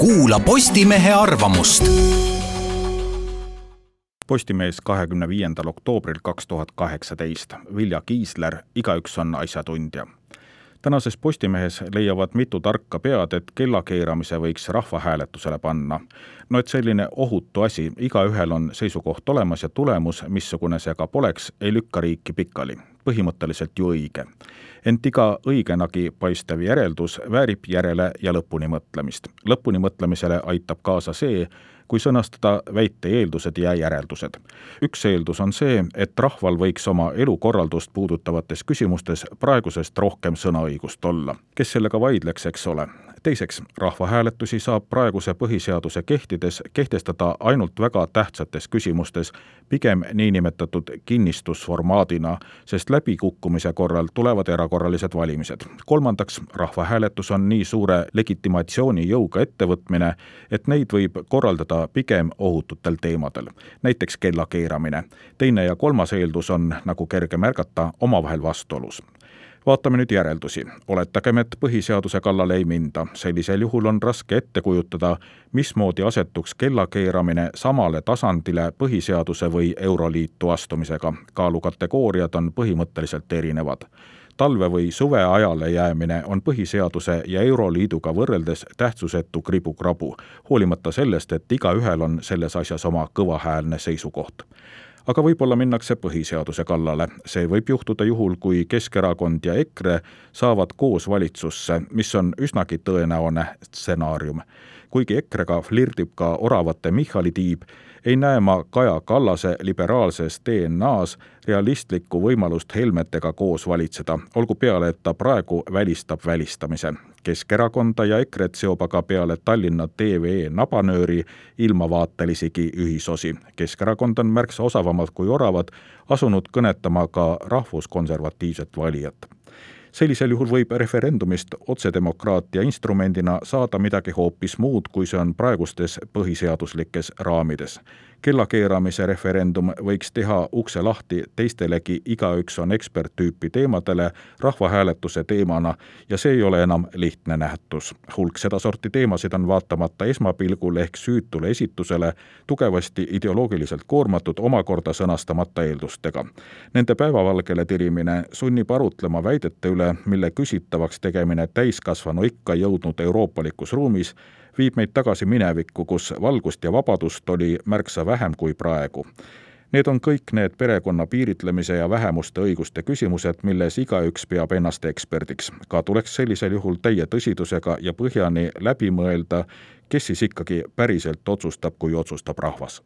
kuula Postimehe arvamust. Postimees kahekümne viiendal oktoobril kaks tuhat kaheksateist. Vilja Kiisler, igaüks on asjatundja. tänases Postimehes leiavad mitu tarka pead, et kellakeeramise võiks rahvahääletusele panna. no et selline ohutu asi, igaühel on seisukoht olemas ja tulemus, missugune see ka poleks, ei lükka riiki pikali. Põhimõtteliselt ju õige ent iga õigenagi paistev järeldus väärib järele ja lõpuni mõtlemist. lõpuni mõtlemisele aitab kaasa see, kui sõnastada väite eeldused ja järeldused. üks eeldus on see, et rahval võiks oma elukorraldust puudutavates küsimustes praegusest rohkem sõnaõigust olla. kes sellega vaidleks, eks ole, teiseks, rahvahääletusi saab praeguse põhiseaduse kehtides kehtestada ainult väga tähtsates küsimustes, pigem niinimetatud kinnistusformaadina, sest läbikukkumise korral tulevad erakorralised valimised. kolmandaks, rahvahääletus on nii suure legitimatsioonijõuga ettevõtmine, et neid võib korraldada pigem ohututel teemadel, näiteks kellakeeramine. teine ja kolmas eeldus on, nagu kerge märgata, omavahel vastuolus vaatame nüüd järeldusi. oletagem, et põhiseaduse kallale ei minda, sellisel juhul on raske ette kujutada, mismoodi asetuks kellakeeramine samale tasandile põhiseaduse või Euroliitu astumisega. kaalukategooriad on põhimõtteliselt erinevad talve- või suveajale jäämine on põhiseaduse ja Euroliiduga võrreldes tähtsusetu kribukrabu, hoolimata sellest, et igaühel on selles asjas oma kõvahäälne seisukoht aga võib-olla minnakse põhiseaduse kallale. see võib juhtuda juhul, kui Keskerakond ja EKRE saavad koos valitsusse, mis on üsnagi tõenäoline stsenaarium. kuigi EKRE-ga flirdib ka oravate Michali tiib, ei näe ma Kaja Kallase liberaalses DNA-s realistlikku võimalust Helmetega koos valitseda, olgu peale, et ta praegu välistab välistamise. Keskerakonda ja EKRE-t seob aga peale Tallinna TVE nabanööri ilmavaatelisigi ühisosi. Keskerakond on märksa osavamalt kui oravad asunud kõnetama ka rahvuskonservatiivset valijat sellisel juhul võib referendumist otsedemokraatia instrumendina saada midagi hoopis muud, kui see on praegustes põhiseaduslikes raamides. kellakeeramise referendum võiks teha ukse lahti teistelegi igaüks on ekspert tüüpi teemadele rahvahääletuse teemana ja see ei ole enam lihtne nähtus. hulk sedasorti teemasid on vaatamata esmapilgul ehk süütule esitusele tugevasti ideoloogiliselt koormatud omakorda sõnastamata eeldustega. Nende päevavalgele tirimine sunnib arutlema väidete üle, mille küsitavaks tegemine täiskasvanu ikka jõudnud euroopalikus ruumis, viib meid tagasi minevikku, kus valgust ja vabadust oli märksa vähem kui praegu. Need on kõik need perekonna piiritlemise ja vähemuste õiguste küsimused, milles igaüks peab ennast eksperdiks. ka tuleks sellisel juhul täie tõsidusega ja põhjani läbi mõelda, kes siis ikkagi päriselt otsustab, kui otsustab rahvas